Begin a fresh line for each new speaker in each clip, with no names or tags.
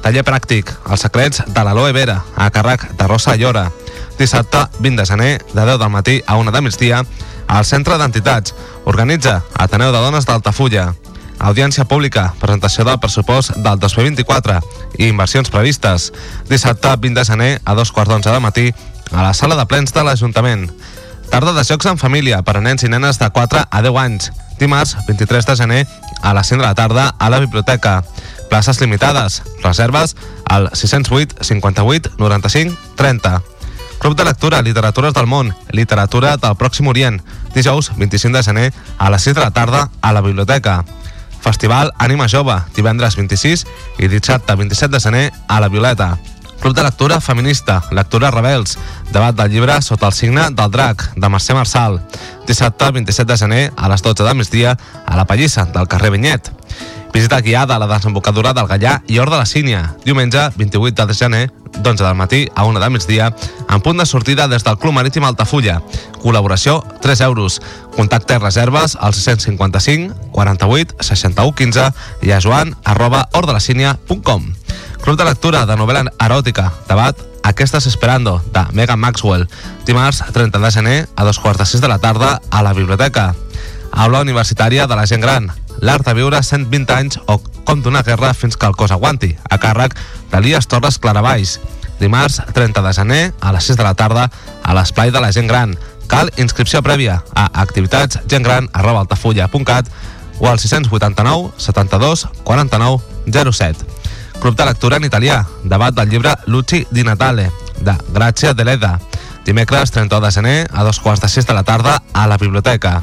Taller pràctic, els secrets de l'aloe vera, a càrrec de Rosa Llora. Dissabte, 20 de gener, de 10 del matí a 1 de migdia, al Centre d'Entitats. Organitza Ateneu de Dones d'Altafulla. Audiència pública, presentació del pressupost del 2024 i inversions previstes. Dissabte, 20 de gener, a dos quarts d'onze de matí, a la sala de plens de l'Ajuntament. Tarda de jocs en família per a nens i nenes de 4 a 10 anys. Dimarts, 23 de gener, a les 5 de la tarda, a la biblioteca. Places limitades. Reserves al 608 58 95 30. Club de lectura, Literatures del món, Literatura del Pròxim Orient. Dijous, 25 de gener, a les 6 de la tarda, a la biblioteca. Festival Ànima Jove, divendres 26 i dissabte 27 de gener, a la Violeta. Club de lectura feminista, lectura rebels, debat del llibre sota el signe del drac, de Mercè Marçal. Dissabte 27 de gener, a les 12 de migdia, a la Pallissa, del carrer Vinyet. Visita guiada a la desembocadura del Gallà i Hort de la Sínia, diumenge 28 de gener, d'11 del matí a 1 de migdia, en punt de sortida des del Club Marítim Altafulla. Col·laboració 3 euros. Contacte i reserves al 655 48 61 15 i a joan arroba hordelacínia.com. Club de lectura de novel·la eròtica, debat A què estàs esperando, de Megan Maxwell. Dimarts 30 de gener a dos quarts de sis de la tarda a la biblioteca. Aula universitària de la gent gran. L'art de viure 120 anys o com d'una guerra fins que el cos aguanti, a càrrec d'Elias Torres Claravalls. Dimarts 30 de gener a les 6 de la tarda a l'esplai de la gent gran. Cal inscripció prèvia a activitats.gentgran.altafulla.cat o al 689 72 49 07. Club de lectura en italià, debat del llibre Luci di Natale, de Grazia Deleda. Dimecres 31 de gener, a dos quarts de sis de la tarda, a la biblioteca.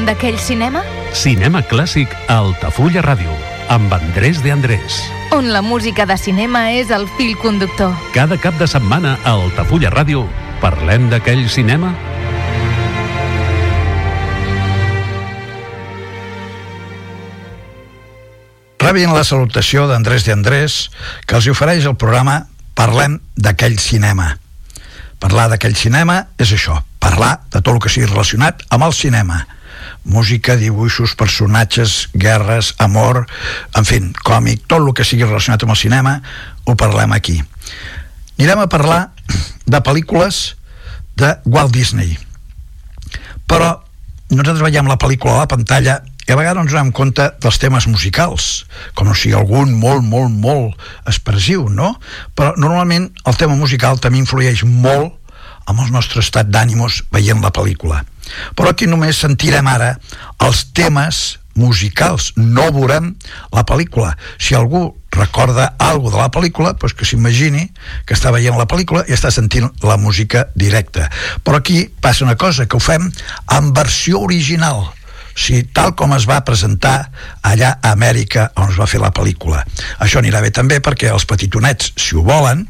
Parlem d'aquell cinema?
Cinema clàssic a Altafulla Ràdio, amb Andrés de Andrés.
On la música de cinema és el fil conductor.
Cada cap de setmana a Altafulla Ràdio parlem d'aquell cinema
Rebin la salutació d'Andrés de Andrés que els ofereix el programa Parlem d'aquell cinema. Parlar d'aquell cinema és això, parlar de tot el que sigui relacionat amb el cinema. Música, dibuixos, personatges, guerres, amor, en fi, còmic, tot el que sigui relacionat amb el cinema, ho parlem aquí. Anirem a parlar de pel·lícules de Walt Disney. Però nosaltres veiem la pel·lícula a la pantalla i a vegades ens donem compte dels temes musicals, com no sigui algun molt, molt, molt expressiu, no? Però normalment el tema musical també influeix molt amb el nostre estat d'ànimos veient la pel·lícula. Però aquí només sentirem ara els temes musicals, no veurem la pel·lícula. Si algú recorda alguna de la pel·lícula, doncs que s'imagini que està veient la pel·lícula i està sentint la música directa. Però aquí passa una cosa, que ho fem en versió original, si tal com es va presentar allà a Amèrica on es va fer la pel·lícula. Això anirà bé també perquè els petitonets, si ho volen,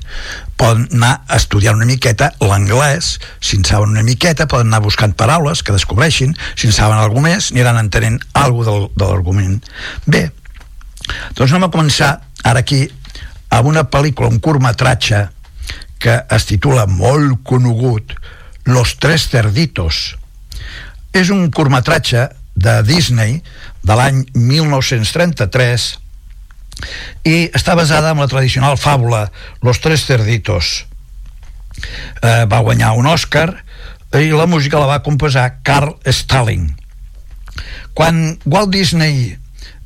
poden anar estudiant una miqueta l'anglès, si en saben una miqueta poden anar buscant paraules que descobreixin, si en saben alguna més aniran entenent alguna del, de l'argument. Bé, doncs anem a començar ara aquí amb una pel·lícula, un curtmetratge que es titula molt conegut Los Tres Cerditos. És un curtmetratge de Disney de l'any 1933 i està basada en la tradicional fàbula Los Tres Cerditos. eh, va guanyar un Oscar i la música la va composar Carl Stalling quan Walt Disney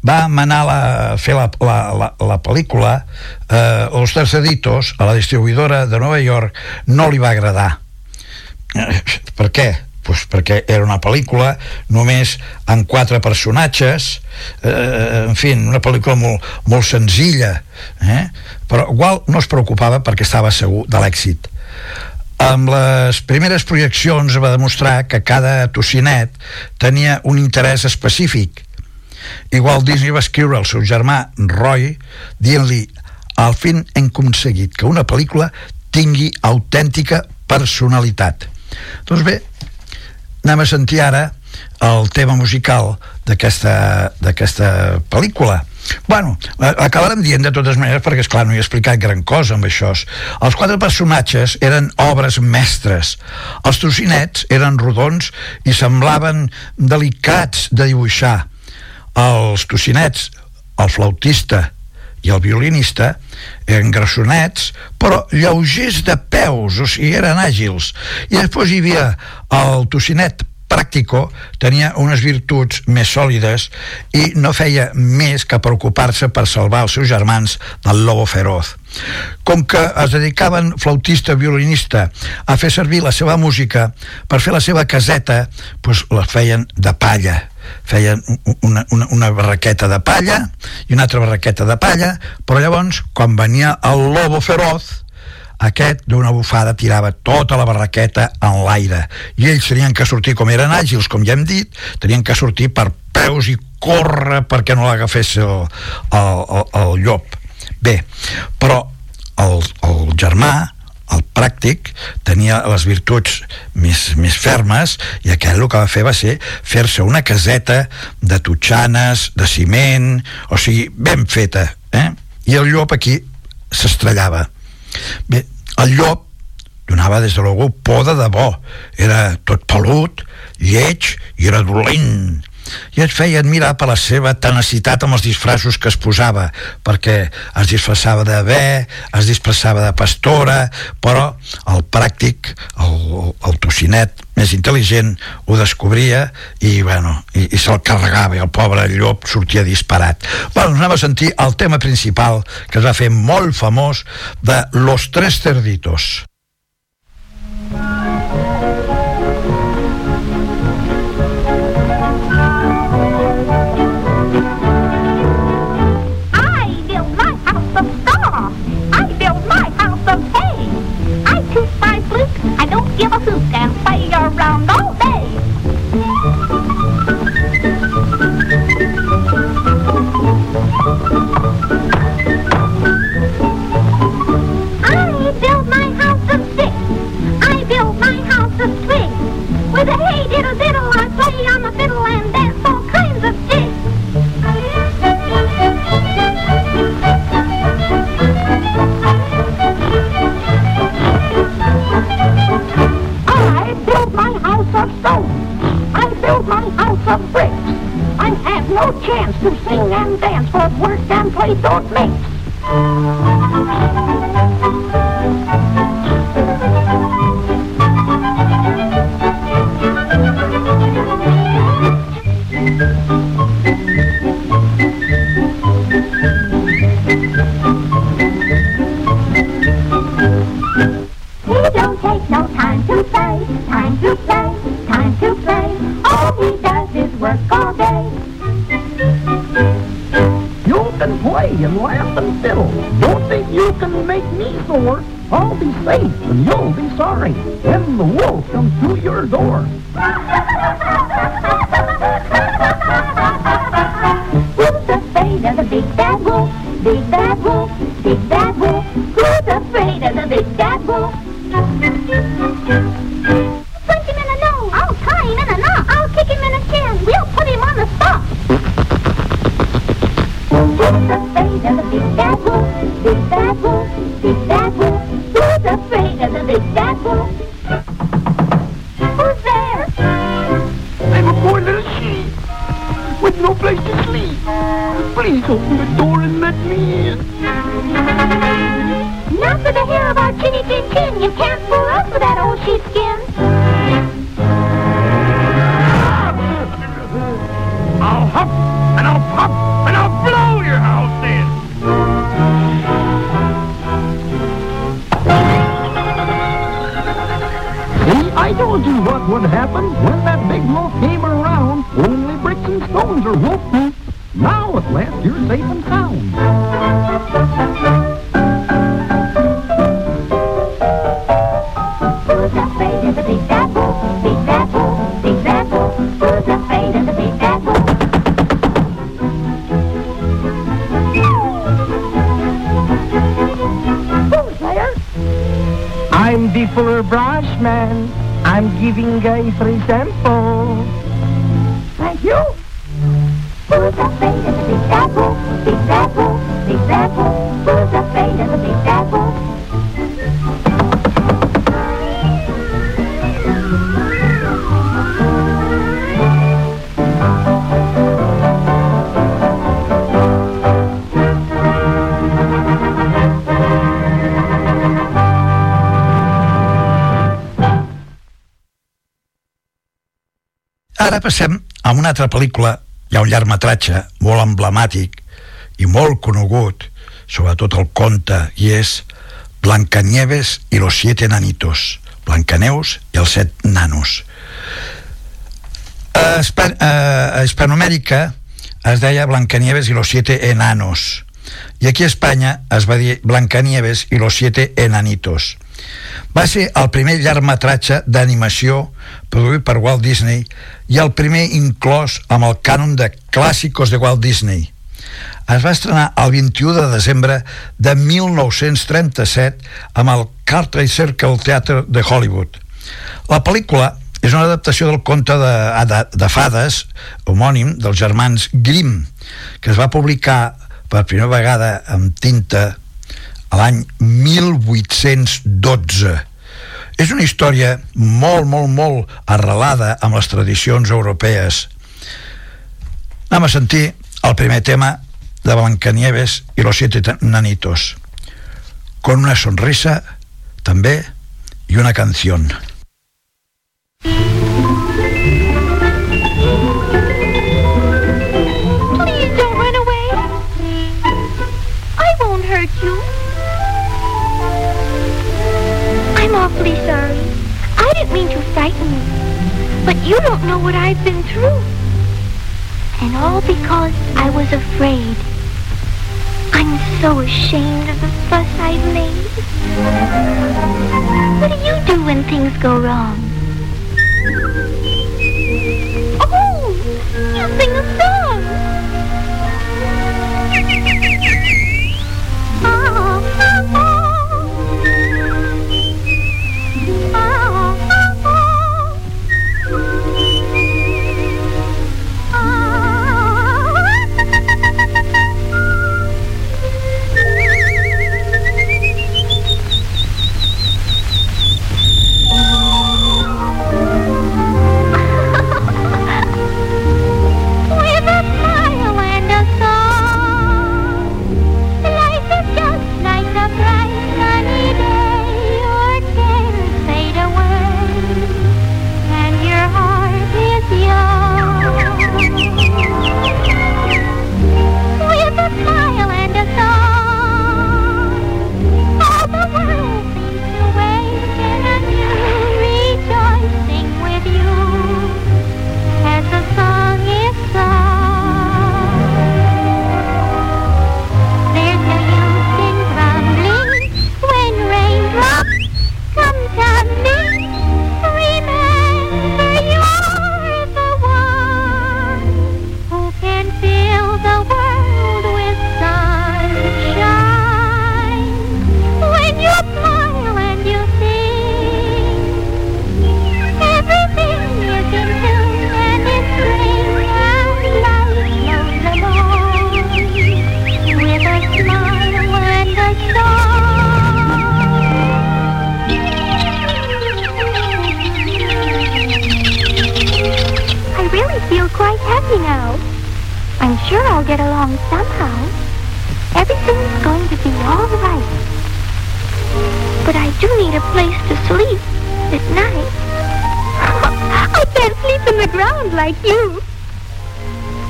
va manar la, fer la, la, la, la pel·lícula eh, Los Terceditos a la distribuïdora de Nova York no li va agradar eh, per què? Pues perquè era una pel·lícula només amb quatre personatges eh, en fi, una pel·lícula molt, molt senzilla eh? però Walt no es preocupava perquè estava segur de l'èxit amb les primeres projeccions va demostrar que cada tocinet tenia un interès específic Igual Disney va escriure al seu germà Roy dient-li al fin hem aconseguit que una pel·lícula tingui autèntica personalitat. Doncs bé, anem a sentir ara el tema musical d'aquesta pel·lícula. Bueno, acabarem dient de totes maneres perquè, és clar no hi he explicat gran cosa amb això. Els quatre personatges eren obres mestres. Els trocinets eren rodons i semblaven delicats de dibuixar els tocinets, el flautista i el violinista eren grassonets, però lleugers de peus, o sigui, eren àgils. I després hi havia el tocinet pràctico, tenia unes virtuts més sòlides i no feia més que preocupar-se per salvar els seus germans del lobo feroz. Com que es dedicaven flautista, violinista, a fer servir la seva música per fer la seva caseta, doncs la feien de palla feien una, una, una barraqueta de palla i una altra barraqueta de palla però llavors quan venia el lobo feroz aquest d'una bufada tirava tota la barraqueta en l'aire. I ells tenien que sortir com eren àgils com ja hem dit, tenien que sortir per peus i córrer perquè no l'agafés el, el, el, el llop. Bé, però el, el germà el pràctic tenia les virtuts més, més fermes i aquell el que va fer va ser fer-se una caseta de totxanes, de ciment, o sigui, ben feta. Eh? I el llop aquí s'estrellava. Bé, el llop donava des de l'algú por de debò. Era tot pelut, lleig i era dolent i et feia admirar per la seva tenacitat amb els disfraços que es posava perquè es disfressava de bé es disfressava de pastora però el pràctic el, el tocinet més intel·ligent ho descobria i, bueno, i, i se'l carregava i el pobre llop sortia disparat. Bueno, anem a sentir el tema principal que es va fer molt famós de Los Tres Cerditos.
give thực càng bay of. I built my house of bricks. I have no chance to sing and dance, but work and play don't mix. Play
and laugh and fiddle. Don't think you can make me sore. I'll be safe and you'll be sorry when the wolf comes to your door.
Who's afraid of the big bad wolf? Big bad wolf,
Please open the door and let me in.
Now for the hair of our chinny chin chin. You can't
Ara passem a una altra pel·lícula, hi ha un llargmetratge molt emblemàtic i molt conegut, sobretot el conte, i és Blancanieves i los siete nanitos, Blancaneus i els set nanos. A, Espa a, a Hispanoamèrica es deia Blancanieves i los siete enanos, i aquí a Espanya es va dir Blancanieves i los siete enanitos. Va ser el primer llargmetratge d'animació produït per Walt Disney i el primer inclòs amb el cànon de clàssicos de Walt Disney. Es va estrenar el 21 de desembre de 1937 amb el Cartwright Circle Theatre de Hollywood. La pel·lícula és una adaptació del conte de, de, de fades homònim dels germans Grimm que es va publicar per primera vegada amb tinta a l'any 1812 és una història molt, molt, molt arrelada amb les tradicions europees. Anem a sentir el primer tema de Blancanieves y los siete nanitos con una sonrisa també i una canción.
Please awfully sorry. I didn't mean to frighten you. But you don't know what I've been through. And all because I was afraid. I'm so ashamed of the fuss I've made. What do you do when things go wrong? Oh, you sing a song.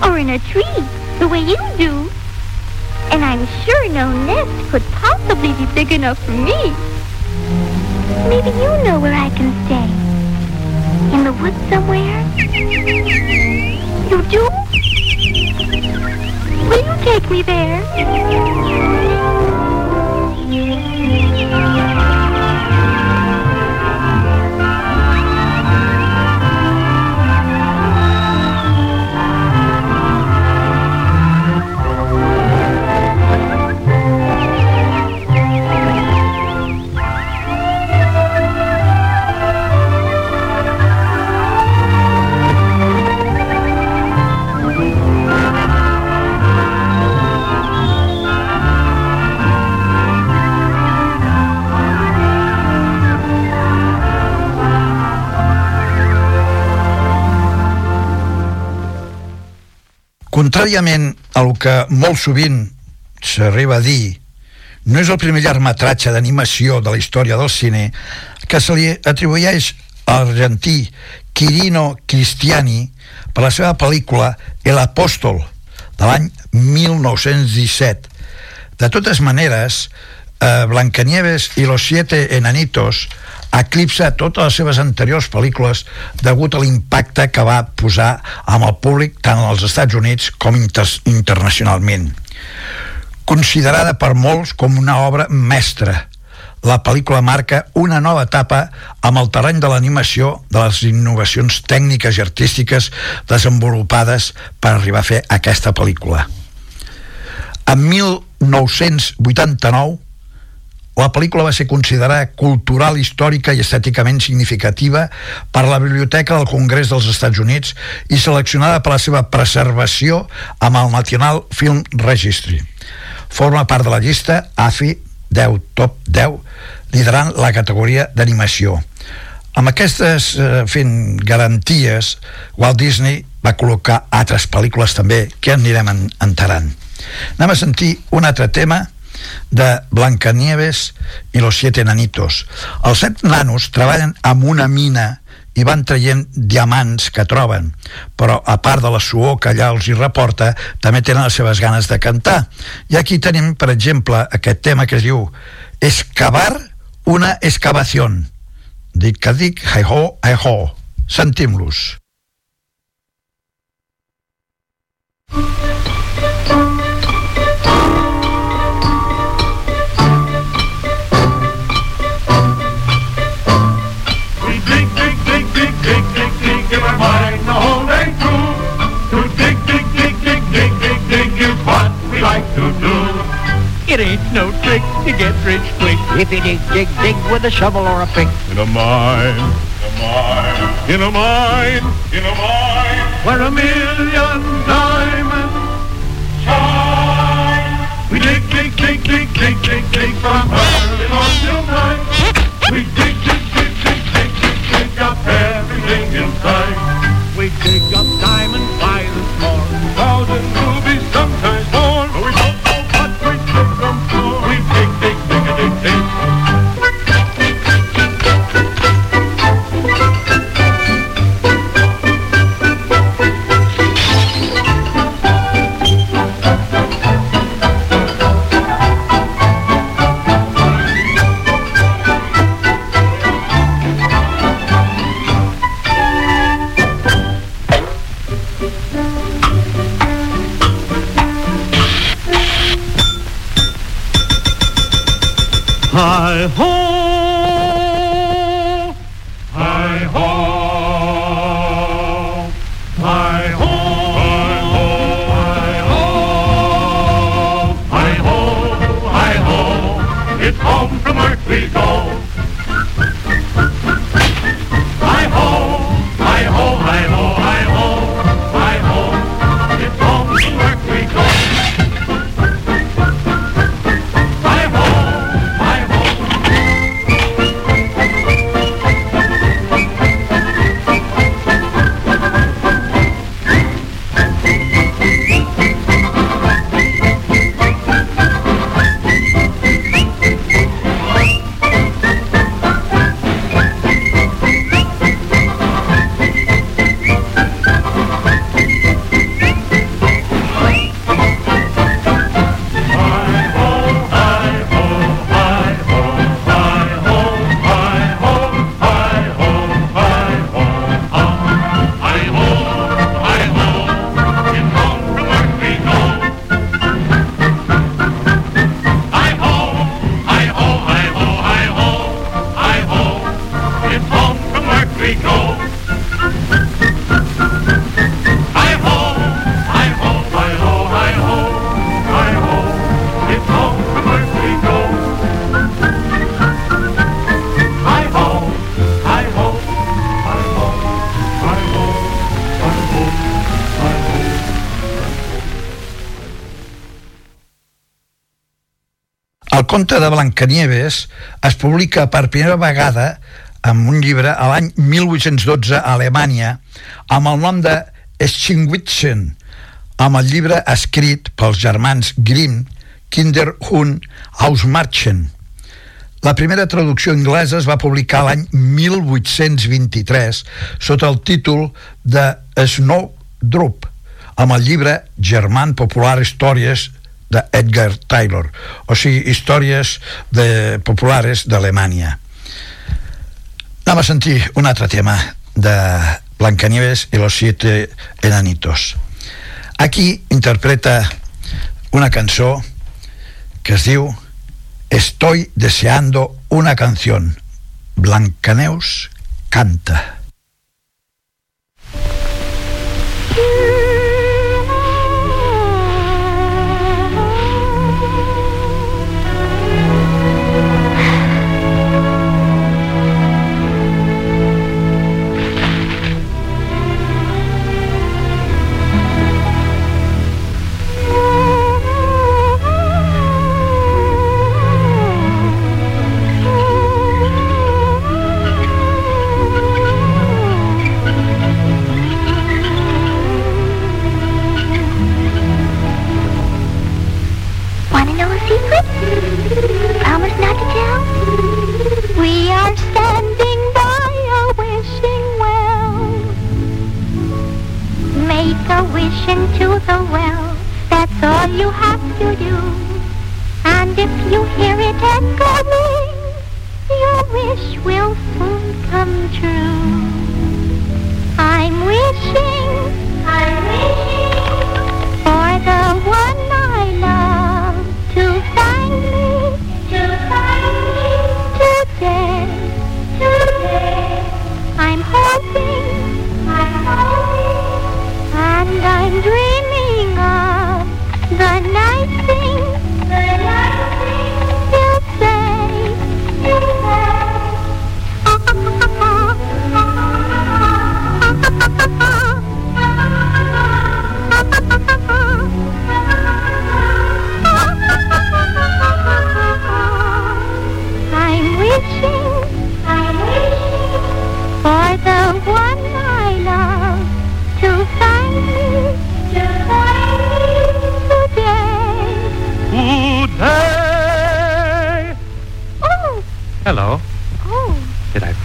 Or in a tree, the way you do. And I'm sure no nest could possibly be big enough for me. Maybe you know where I can stay. In the woods somewhere? You do? Will you take me there?
Contràriament al que molt sovint s'arriba a dir, no és el primer llargmetratge d'animació de la història del cine que se li atribueix a l'argentí Quirino Cristiani per la seva pel·lícula El Apóstol de l'any 1917. De totes maneres, eh, Blancanieves i los siete enanitos eclipsa totes les seves anteriors pel·lícules degut a l'impacte que va posar amb el públic tant als Estats Units com inter internacionalment. Considerada per molts com una obra mestra, la pel·lícula marca una nova etapa amb el terreny de l'animació de les innovacions tècniques i artístiques desenvolupades per arribar a fer aquesta pel·lícula. En 1989 la pel·lícula va ser considerada cultural, històrica i estèticament significativa per la Biblioteca del Congrés dels Estats Units i seleccionada per la seva preservació amb el National Film Registry. Forma part de la llista AFI 10 Top 10, liderant la categoria d'animació. Amb aquestes eh, fent garanties, Walt Disney va col·locar altres pel·lícules també que anirem enterant. Anem a sentir un altre tema de Blancanieves i los siete nanitos. Els set nanos treballen amb una mina i van traient diamants que troben però a part de la suor que allà els hi reporta també tenen les seves ganes de cantar. I aquí tenim per exemple aquest tema que es diu excavar una excavació dic que dic hi ho, hi ho sentim-los
It ain't no trick to get rich quick if you dig, dig, dig with a shovel or a pick.
In a mine, in a mine, in a mine, in a mine,
Where a million diamonds
shine. We dig, dig, dig, dig, dig, dig, dig from early morning till night. We dig, dig, dig, dig, dig, dig, dig up everything in sight.
we dig up diamonds by the score.
Thousand rubies,
conte de Blancanieves es publica per primera vegada amb un llibre a l'any 1812 a Alemanya amb el nom de Schingwitzen amb el llibre escrit pels germans Grimm Kinder und Ausmarchen la primera traducció anglesa es va publicar l'any 1823 sota el títol de Snowdrop amb el llibre German Popular Històries de Edgar Taylor, o sigui, històries de, populares d'Alemanya. Anem a sentir un altre tema de Blancanieves i los siete enanitos. Aquí interpreta una cançó que es diu Estoy deseando una canción. Blancaneus canta.
A wish into the well. That's all you have to do. And if you hear it echoing, your wish will soon come true. I'm wishing, I'm wishing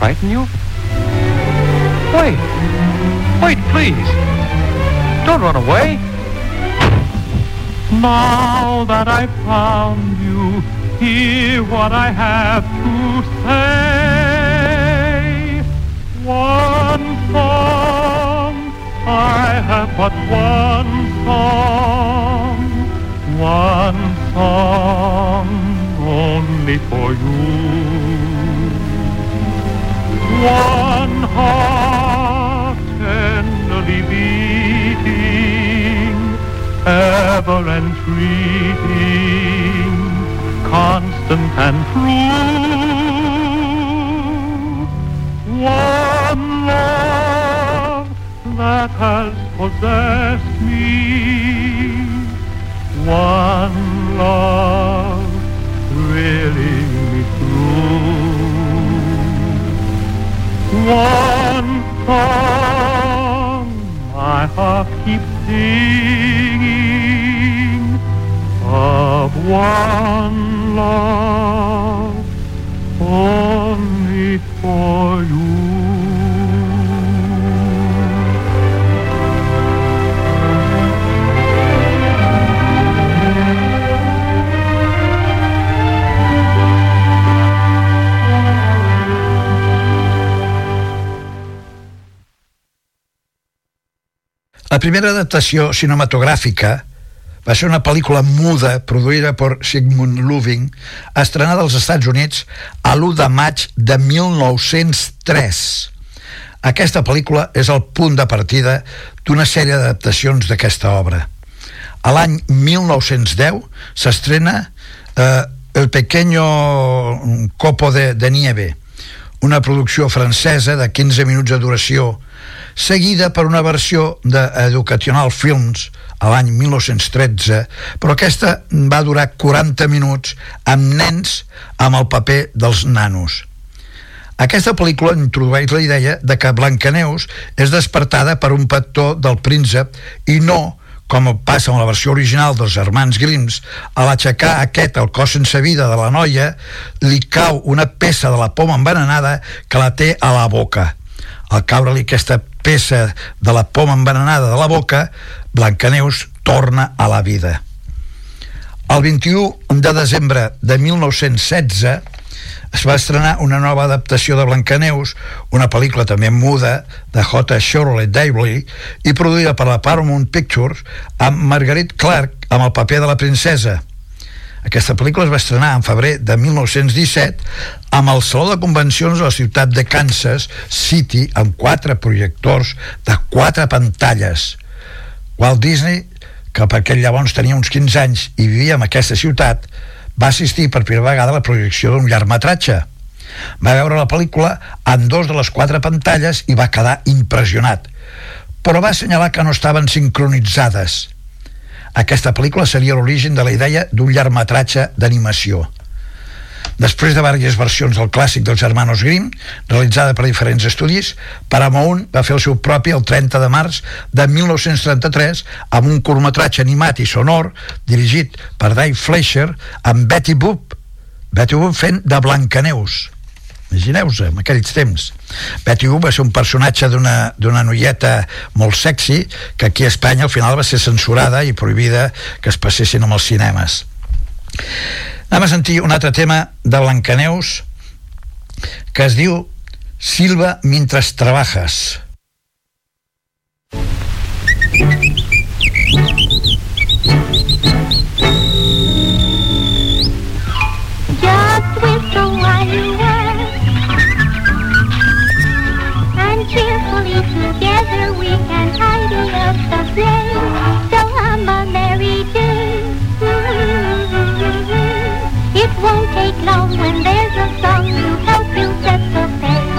frighten you? Wait. Wait, please. Don't run away. Now that I've found you, hear what I have to say. One song, I have but one song. One song only for you. One heart tenderly beating, ever entreating, constant and true. One love that has possessed me. One love thrilling me through. One song my heart keeps singing of one love only for you.
La primera adaptació cinematogràfica va ser una pel·lícula muda produïda per Sigmund Loving estrenada als Estats Units a l'1 de maig de 1903. Aquesta pel·lícula és el punt de partida d'una sèrie d'adaptacions d'aquesta obra. A l'any 1910 s'estrena eh, El pequeño copo de, de nieve, una producció francesa de 15 minuts de duració seguida per una versió d'Educational Films a l'any 1913, però aquesta va durar 40 minuts amb nens amb el paper dels nanos. Aquesta pel·lícula introdueix la idea de que Blancaneus és despertada per un petó del príncep i no com passa amb la versió original dels germans Grimms, a l'aixecar aquest el cos sense vida de la noia, li cau una peça de la poma envenenada que la té a la boca. Al caure-li aquesta peça de la poma envenenada de la boca, Blancaneus torna a la vida. El 21 de desembre de 1916 es va estrenar una nova adaptació de Blancaneus, una pel·lícula també muda de J. Shirley Davley i produïda per la Paramount Pictures amb Marguerite Clark amb el paper de la princesa. Aquesta pel·lícula es va estrenar en febrer de 1917 amb el Saló de Convencions de la ciutat de Kansas City amb quatre projectors de quatre pantalles. Walt Disney, que per aquell llavors tenia uns 15 anys i vivia en aquesta ciutat, va assistir per primera vegada a la projecció d'un llargmetratge. Va veure la pel·lícula en dos de les quatre pantalles i va quedar impressionat, però va assenyalar que no estaven sincronitzades. Aquesta pel·lícula seria l'origen de la idea d'un llargmetratge d'animació. Després de diverses versions del clàssic dels germanos Grimm, realitzada per diferents estudis, Paramount va fer el seu propi el 30 de març de 1933 amb un curtmetratge animat i sonor dirigit per Dave Fleischer amb Betty Boop, Betty Boop fent de Blancaneus. Imagineu-vos, en aquells temps. Betty Boop va ser un personatge d'una noieta molt sexy que aquí a Espanya al final va ser censurada i prohibida que es passessin amb els cinemes. Anem a sentir un altre tema de Blancaneus que es diu Silva mientras trabajas.
Just together we can tidy up the place. So hum a merry tune. Mm-hmm. It won't take long when there's a song to help you set the pace.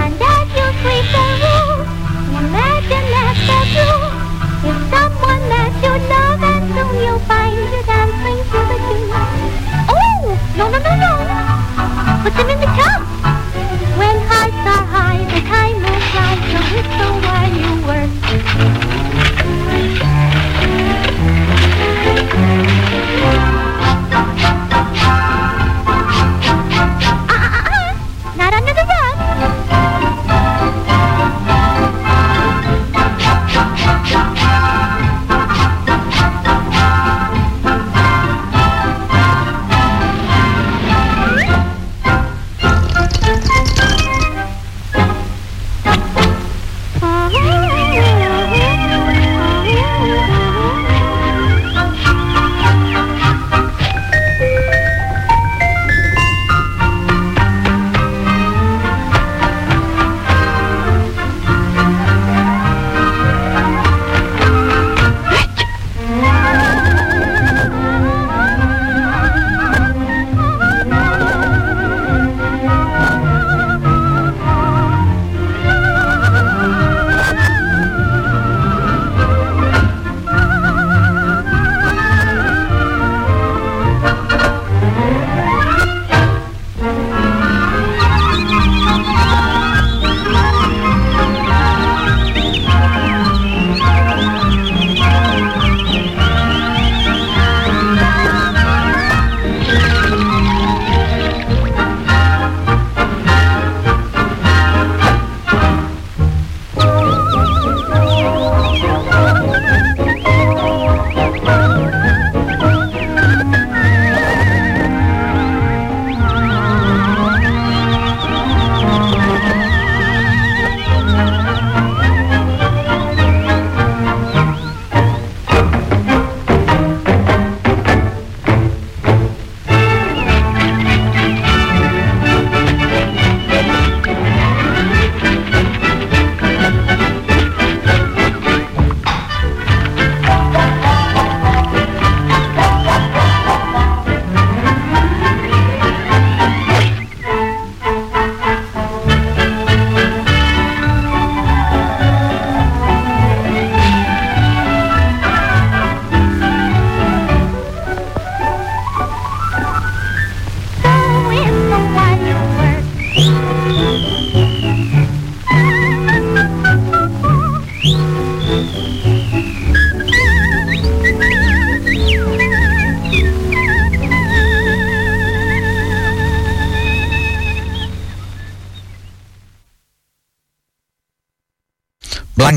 And as you sweep the room, imagine that the room is someone that you love, and soon you'll find you dancing to the tune. Oh, no, no, no, no. Put them in the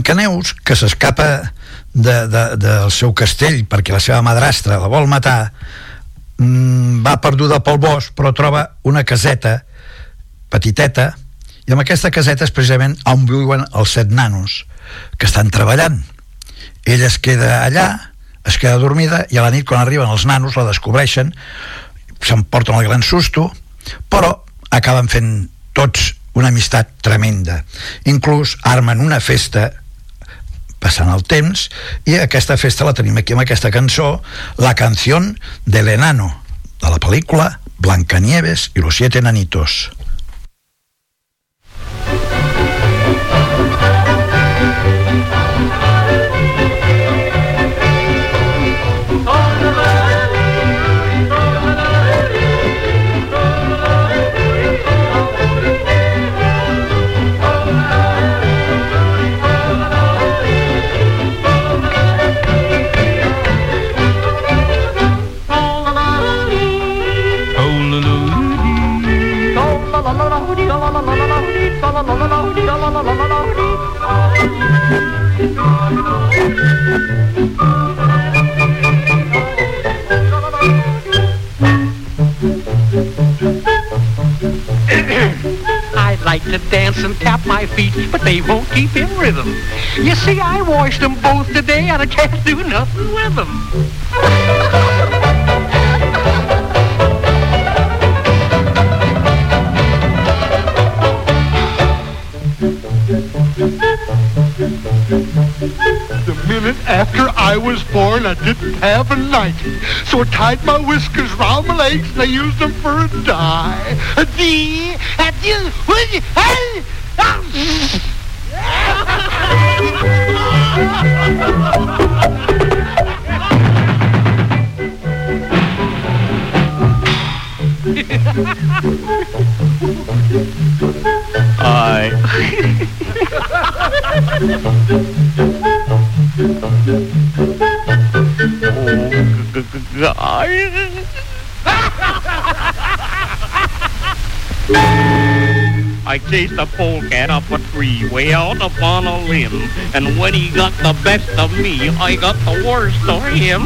Blancaneus, que s'escapa de, de, del seu castell perquè la seva madrastra la vol matar, mm, va perduda pel bosc, però troba una caseta petiteta, i amb aquesta caseta és precisament on viuen els set nanos que estan treballant. Ella es queda allà, es queda dormida, i a la nit, quan arriben els nanos, la descobreixen, s'emporten el gran susto, però acaben fent tots una amistat tremenda. Inclús armen una festa passant el temps i aquesta festa la tenim aquí amb aquesta cançó La canción del enano de la pel·lícula Blancanieves y los siete nanitos
they won't keep in rhythm. You see, I washed them both today, and I can't do nothing with them.
The minute after I was born, I didn't have a nightie. So I tied my whiskers round my legs and I used them for a dye. A dee, a dee, I. oh, I.
I chased a polecat up a tree way out upon a limb. And when he got the best of me, I got the worst of him.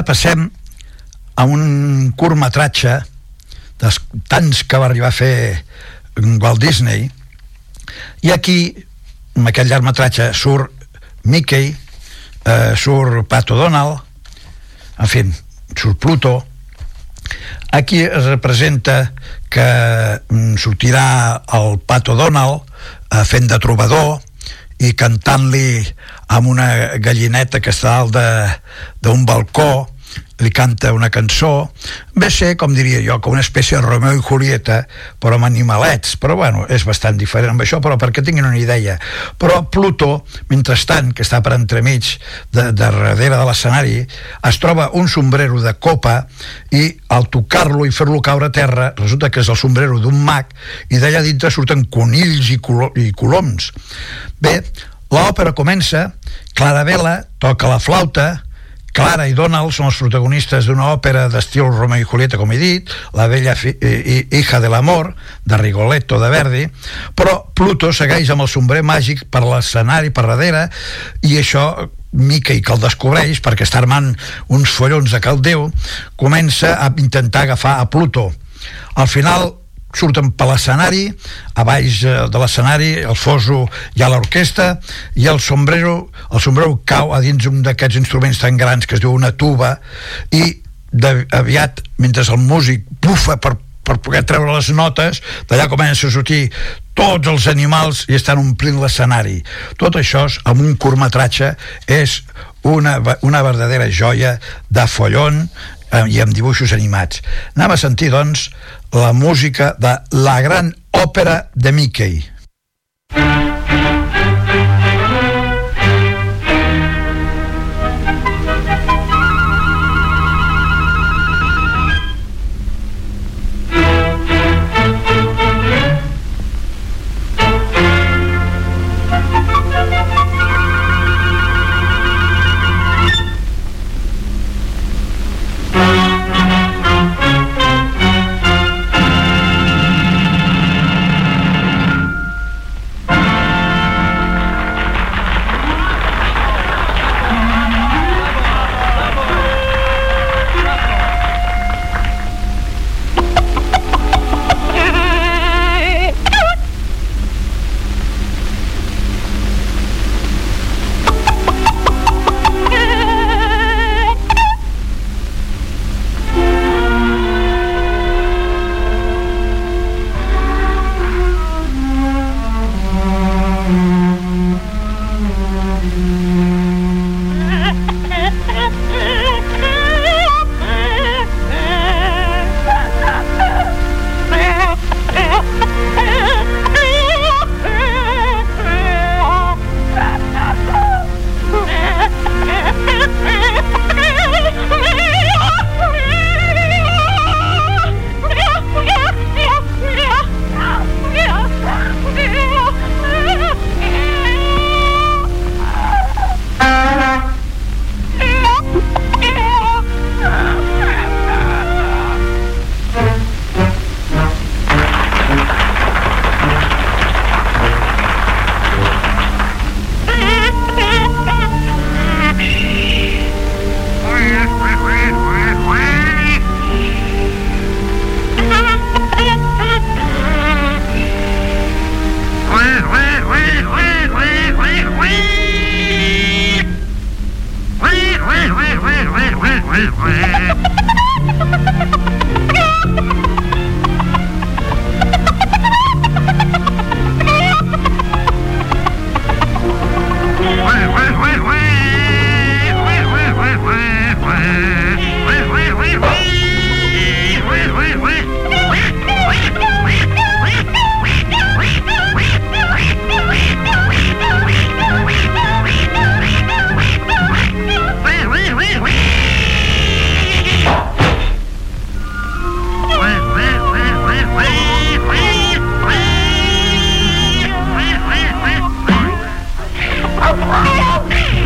Ara passem a un curtmetratge dels tants que va arribar a fer Walt Disney. I aquí en aquest llargmetratge surt Mickey eh, surt Pato Donald en fi, surt Pluto. Aquí es representa que mm, sortirà el Pato Donald eh, fent de trobador i cantant-li amb una gallineta que està dalt d'un balcó li canta una cançó. Ve ser, com diria jo, com una espècie de Romeo i Julieta però amb animalets. Però bueno, és bastant diferent amb això però perquè tinguin una idea. Però Pluto, mentrestant, que està per entremig de, de darrere de l'escenari es troba un sombrero de copa i al tocar-lo i fer-lo caure a terra resulta que és el sombrero d'un mag i d'allà dintre surten conills i, colo i coloms. Bé, l'òpera comença Clara Vela toca la flauta Clara i Donald són els protagonistes d'una òpera d'estil Romeo i Julieta, com he dit, La vella eh, hija de l'amor, de Rigoletto, de Verdi, però Pluto segueix amb el sombrer màgic per l'escenari per darrere i això Mickey que el descobreix perquè està armant uns follons de caldeu comença a intentar agafar a Pluto. Al final surten per l'escenari a baix eh, de l'escenari el foso hi ha l'orquestra i el sombrero, el sombrero cau a dins un d'aquests instruments tan grans que es diu una tuba i de, aviat mentre el músic bufa per, per poder treure les notes d'allà comença a sortir tots els animals i estan omplint l'escenari tot això amb un curtmetratge és una, una verdadera joia de follon eh, i amb dibuixos animats. Anem a sentir, doncs, la música de la gran òpera de Mickey.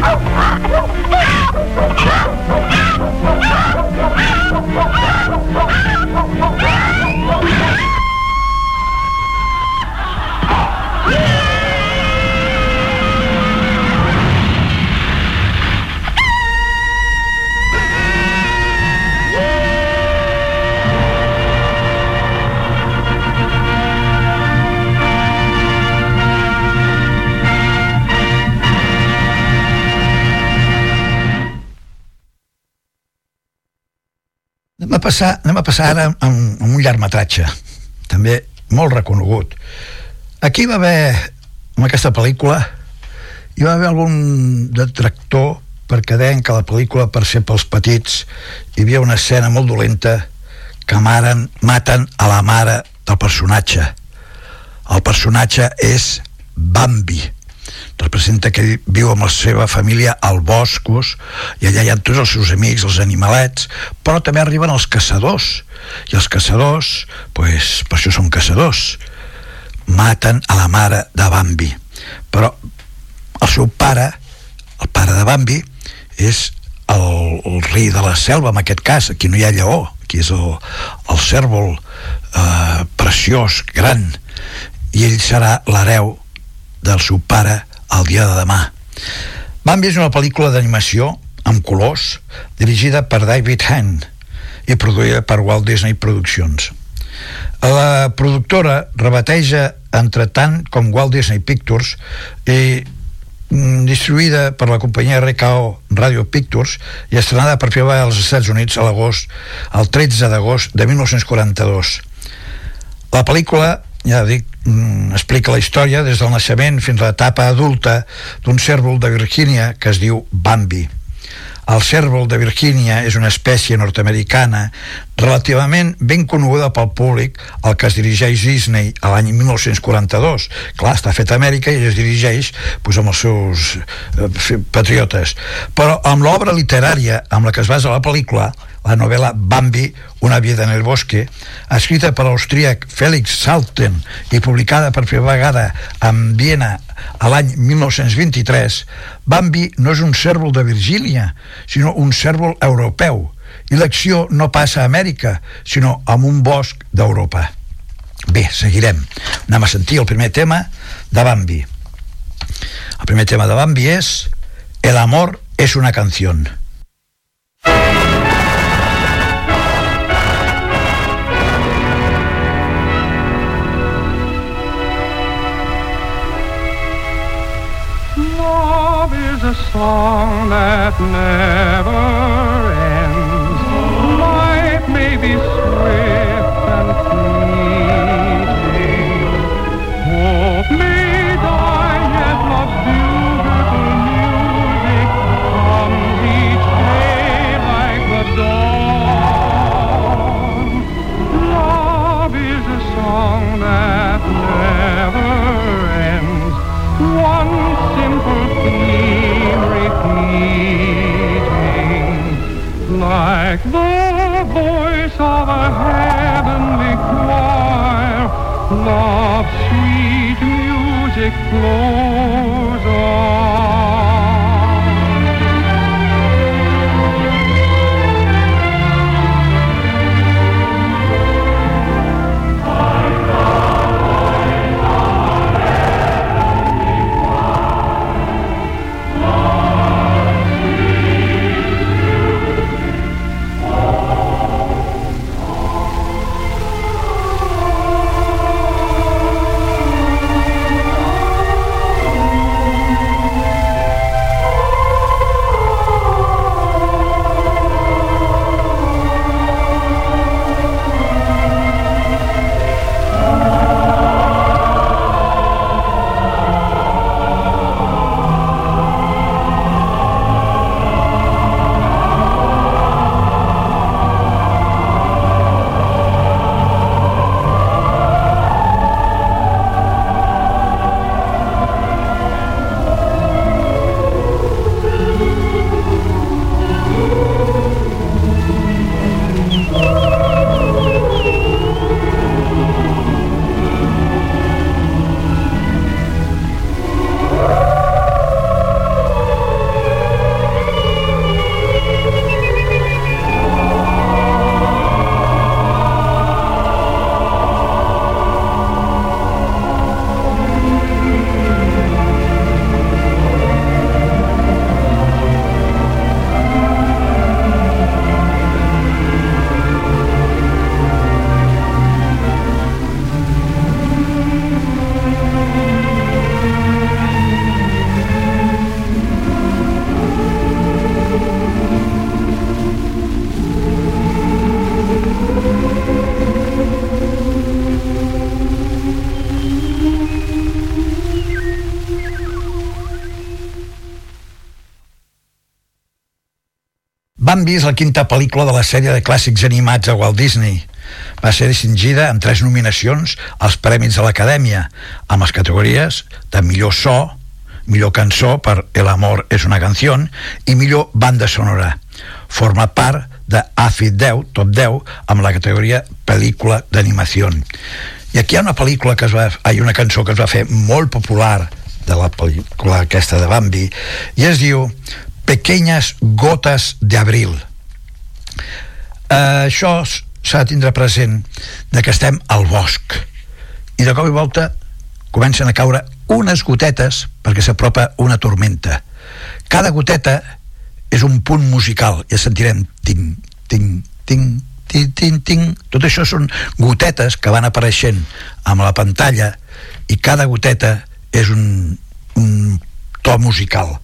Oh, my God. Passar, anem a passar ara amb, amb un llargmetratge, també molt reconegut. Aquí va haver, en aquesta pel·lícula, hi va haver algun detractor perquè deien que la pel·lícula, per ser pels petits, hi havia una escena molt dolenta que maren, maten a la mare del personatge. El personatge és Bambi representa que viu amb la seva família al boscos i allà hi ha tots els seus amics, els animalets però també arriben els caçadors. I els caçadors, pues, per això són caçadors. Maten a la mare de Bambi. Però el seu pare el pare de Bambi és el, el rei de la selva en aquest cas, aquí no hi ha lleó aquí és el, el cèrvol eh, preciós, gran. I ell serà l'hereu del seu pare el dia de demà Bambi és una pel·lícula d'animació amb colors dirigida per David Hahn i produïda per Walt Disney Productions. La productora rebateja entre tant com Walt Disney Pictures i mm, distribuïda per la companyia RKO Radio Pictures i estrenada per vegada als Estats Units a l'agost, el 13 d'agost de 1942. La pel·lícula, ja dic, explica la història des del naixement fins a l'etapa adulta d'un cèrvol de Virgínia que es diu Bambi. El cèrvol de Virgínia és una espècie nord-americana relativament ben coneguda pel públic al que es dirigeix Disney a l'any 1942. Clar, està fet a Amèrica i es dirigeix pues, amb els seus eh, patriotes. Però amb l'obra literària amb la que es basa la pel·lícula, la novel·la Bambi, una vida en el bosque, escrita per l'austríac Felix Salten i publicada per primera vegada en Viena a l'any 1923, Bambi no és un cèrvol de Virgínia, sinó un cèrvol europeu, i l'acció no passa a Amèrica, sinó en un bosc d'Europa. Bé, seguirem. Anem a sentir el primer tema de Bambi. El primer tema de Bambi és El amor és una canció.
a song that never ends. Be swift and fleeting. Hope may die, yet love's beautiful music comes each day like the dawn. Love is a song that never ends. One simple theme repeating, like the a heavenly choir. Love's sweet music flows on.
Bambi és la quinta pel·lícula de la sèrie de clàssics animats a Walt Disney. Va ser distingida amb tres nominacions als Premis de l'Acadèmia, amb les categories de millor so, millor cançó per El amor és una canció i millor banda sonora. Forma part de AFI 10, Top 10, amb la categoria pel·lícula d'animació. I aquí hi ha una pel·lícula que es va, hi una cançó que es va fer molt popular de la pel·lícula aquesta de Bambi i es diu Pequeñas gotes d'abril. Eh, això s'ha de tindre present de que estem al bosc i de cop i volta comencen a caure unes gotetes perquè s'apropa una tormenta cada goteta és un punt musical ja sentirem ting, ting, ting, ting, ting, ting. tot això són gotetes que van apareixent amb la pantalla i cada goteta és un, un to musical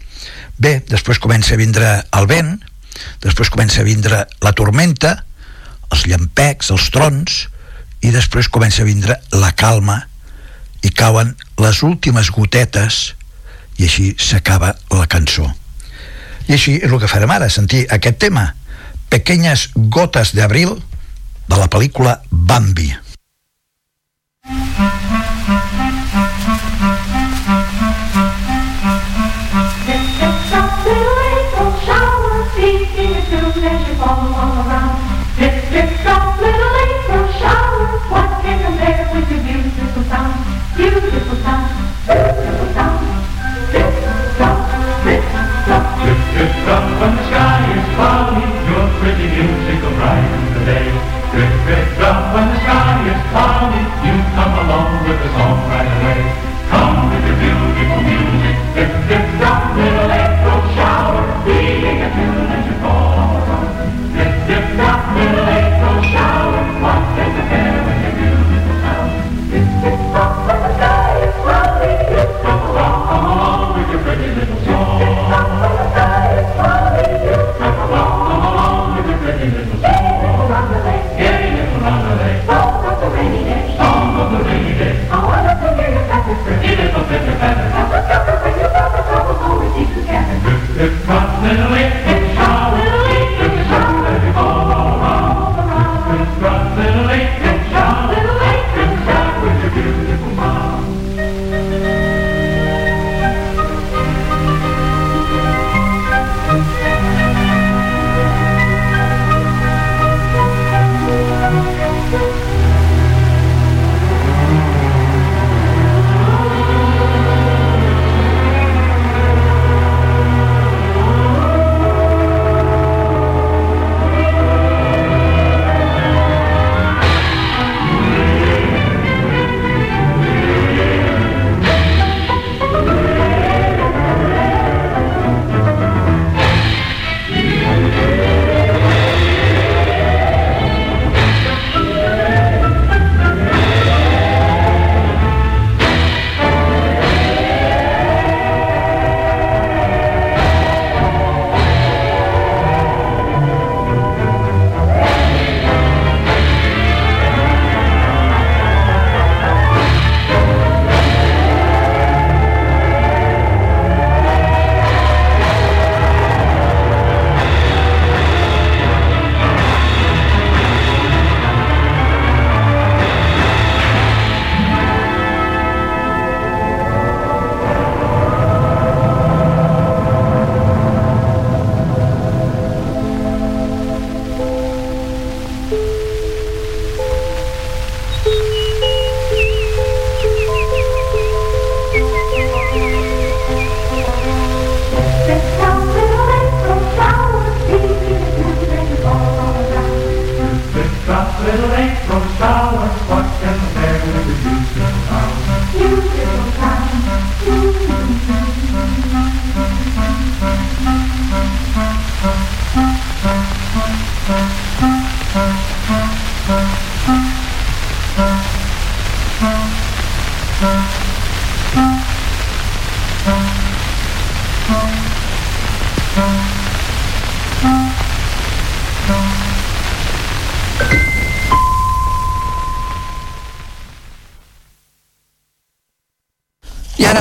bé, després comença a vindre el vent després comença a vindre la tormenta els llampecs, els trons i després comença a vindre la calma i cauen les últimes gotetes i així s'acaba la cançó. I així és el que farem ara sentir aquest tema Pequeñas gotes d'abril de la pel·lícula Bambi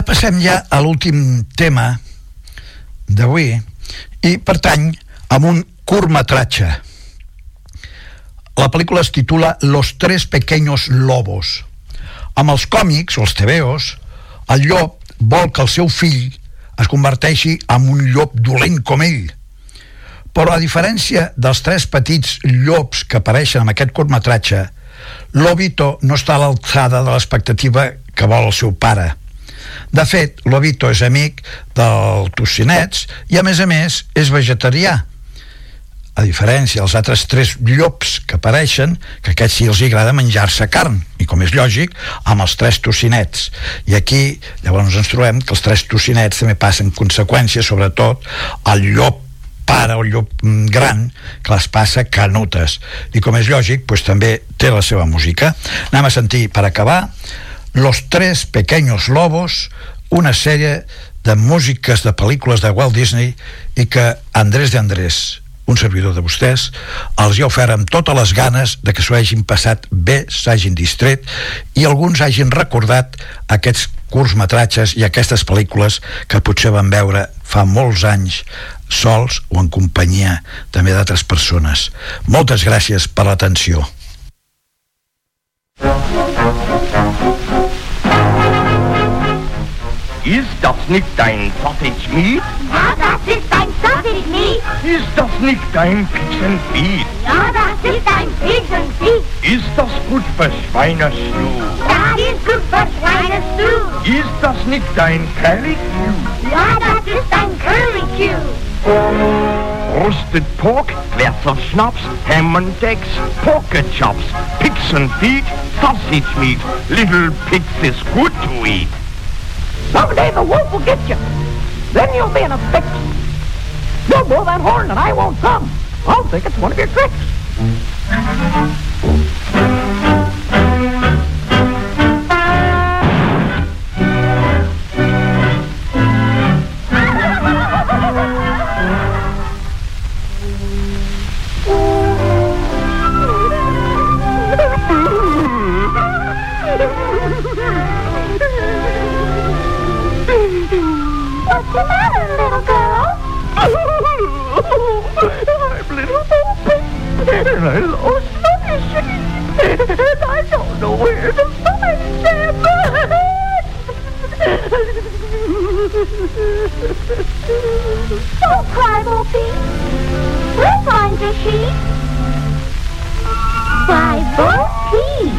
passem ja a l'últim tema d'avui i pertany a un curtmetratge. La pel·lícula es titula Los tres pequeños lobos. Amb els còmics, els tebeos, el llop vol que el seu fill es converteixi en un llop dolent com ell. Però a diferència dels tres petits llops que apareixen en aquest curtmetratge, l'Obito no està a l'alçada de l'expectativa que vol el seu pare. De fet, l'Obito és amic del Tocinets i, a més a més, és vegetarià. a diferència dels altres tres llops que apareixen, que aquests sí els agrada menjar-se carn, i com és lògic, amb els tres tocinets. I aquí, llavors ens trobem que els tres tocinets també passen conseqüències, sobretot el llop pare o llop mm, gran que les passa canutes i com és lògic, doncs també té la seva música anem a sentir per acabar Los tres pequeños lobos una sèrie de músiques de pel·lícules de Walt Disney i que Andrés de Andrés un servidor de vostès, els hi ofert amb totes les ganes de que s'ho hagin passat bé, s'hagin distret i alguns hagin recordat aquests curtmetratges i aquestes pel·lícules que potser van veure fa molts anys sols o en companyia també d'altres persones. Moltes gràcies per l'atenció.
Ist das nicht dein Sausage Meat?
Ja, das ist ein Sausage Meat.
Ist das nicht dein Pig and?
Ja, das ist ein Pig and.
Ist das gut für Schweinestuhl?
Das ist gut für Schweinestuhl.
Ist das nicht dein Curly Q?
Ja, das ist ein Curly Q.
Roasted Pork, Gläser Schnaps, Ham and Eggs, Pocket Chops, Pigs and Feet, Sausage Meat. Little pigs is good to eat.
Someday the wolf will get you. Then you'll be in a fix. You'll blow that horn and I won't come. I'll think it's one of your tricks.
The matter, little girl?
I'm little Opie, and I lost my sheep, and I don't know where to find them.
Don't cry, Opie. We'll find your sheep. By Bo Peep.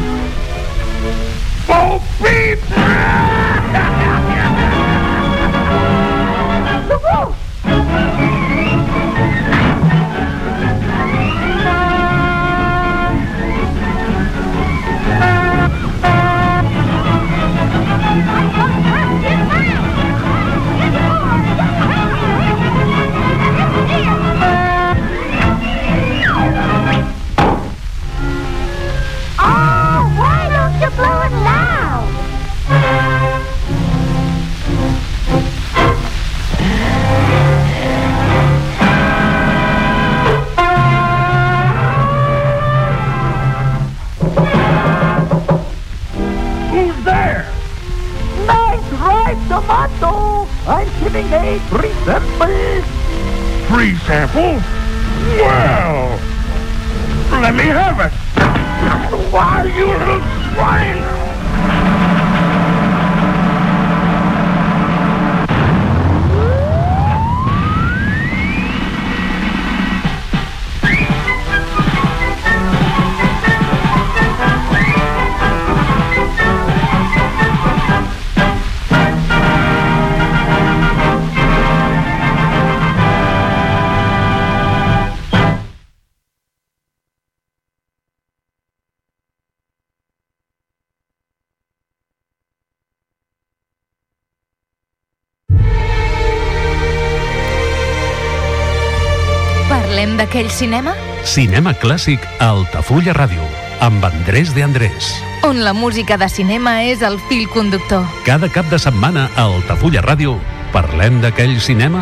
Parlem d'aquell cinema?
Cinema clàssic a Altafulla Ràdio, amb Andrés de Andrés.
On la música de cinema és el fil conductor.
Cada cap de setmana a Altafulla Ràdio parlem d'aquell cinema?